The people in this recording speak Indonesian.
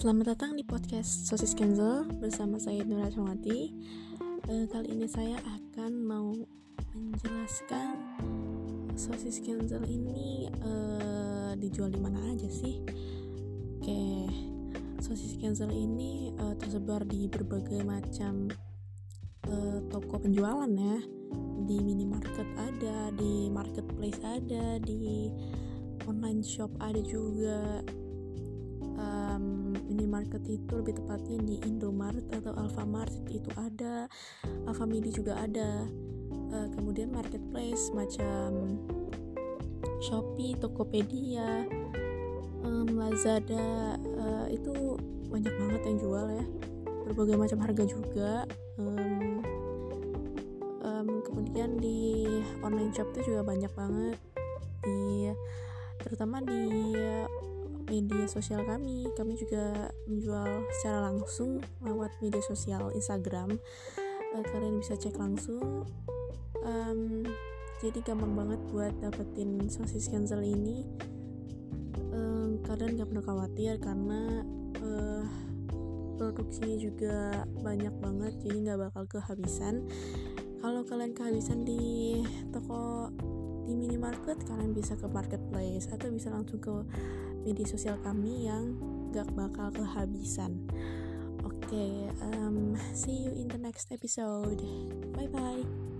Selamat datang di podcast Sosis Kenzel bersama saya Nura Chawati. Uh, kali ini saya akan mau menjelaskan sosis Kenzel ini uh, dijual di mana aja sih. Oke, sosis Kenzel ini uh, tersebar di berbagai macam uh, toko penjualan ya. Di minimarket ada, di marketplace ada, di online shop ada juga um, minimarket itu lebih tepatnya di Indomaret atau Alfamart itu ada. Alfamidi juga ada. Uh, kemudian marketplace macam Shopee, Tokopedia, um, Lazada uh, itu banyak banget yang jual ya. Berbagai macam harga juga. Um, um, kemudian di online shop itu juga banyak banget. Di terutama di media sosial kami. Kami juga menjual secara langsung lewat media sosial Instagram. Uh, kalian bisa cek langsung. Um, jadi gampang banget buat dapetin sosis cancel ini. Um, kalian gak perlu khawatir karena uh, produksinya juga banyak banget jadi nggak bakal kehabisan. Kalau kalian kehabisan di toko di minimarket kalian bisa ke marketplace atau bisa langsung ke media sosial kami yang gak bakal kehabisan. Oke, okay, um, see you in the next episode. Bye bye.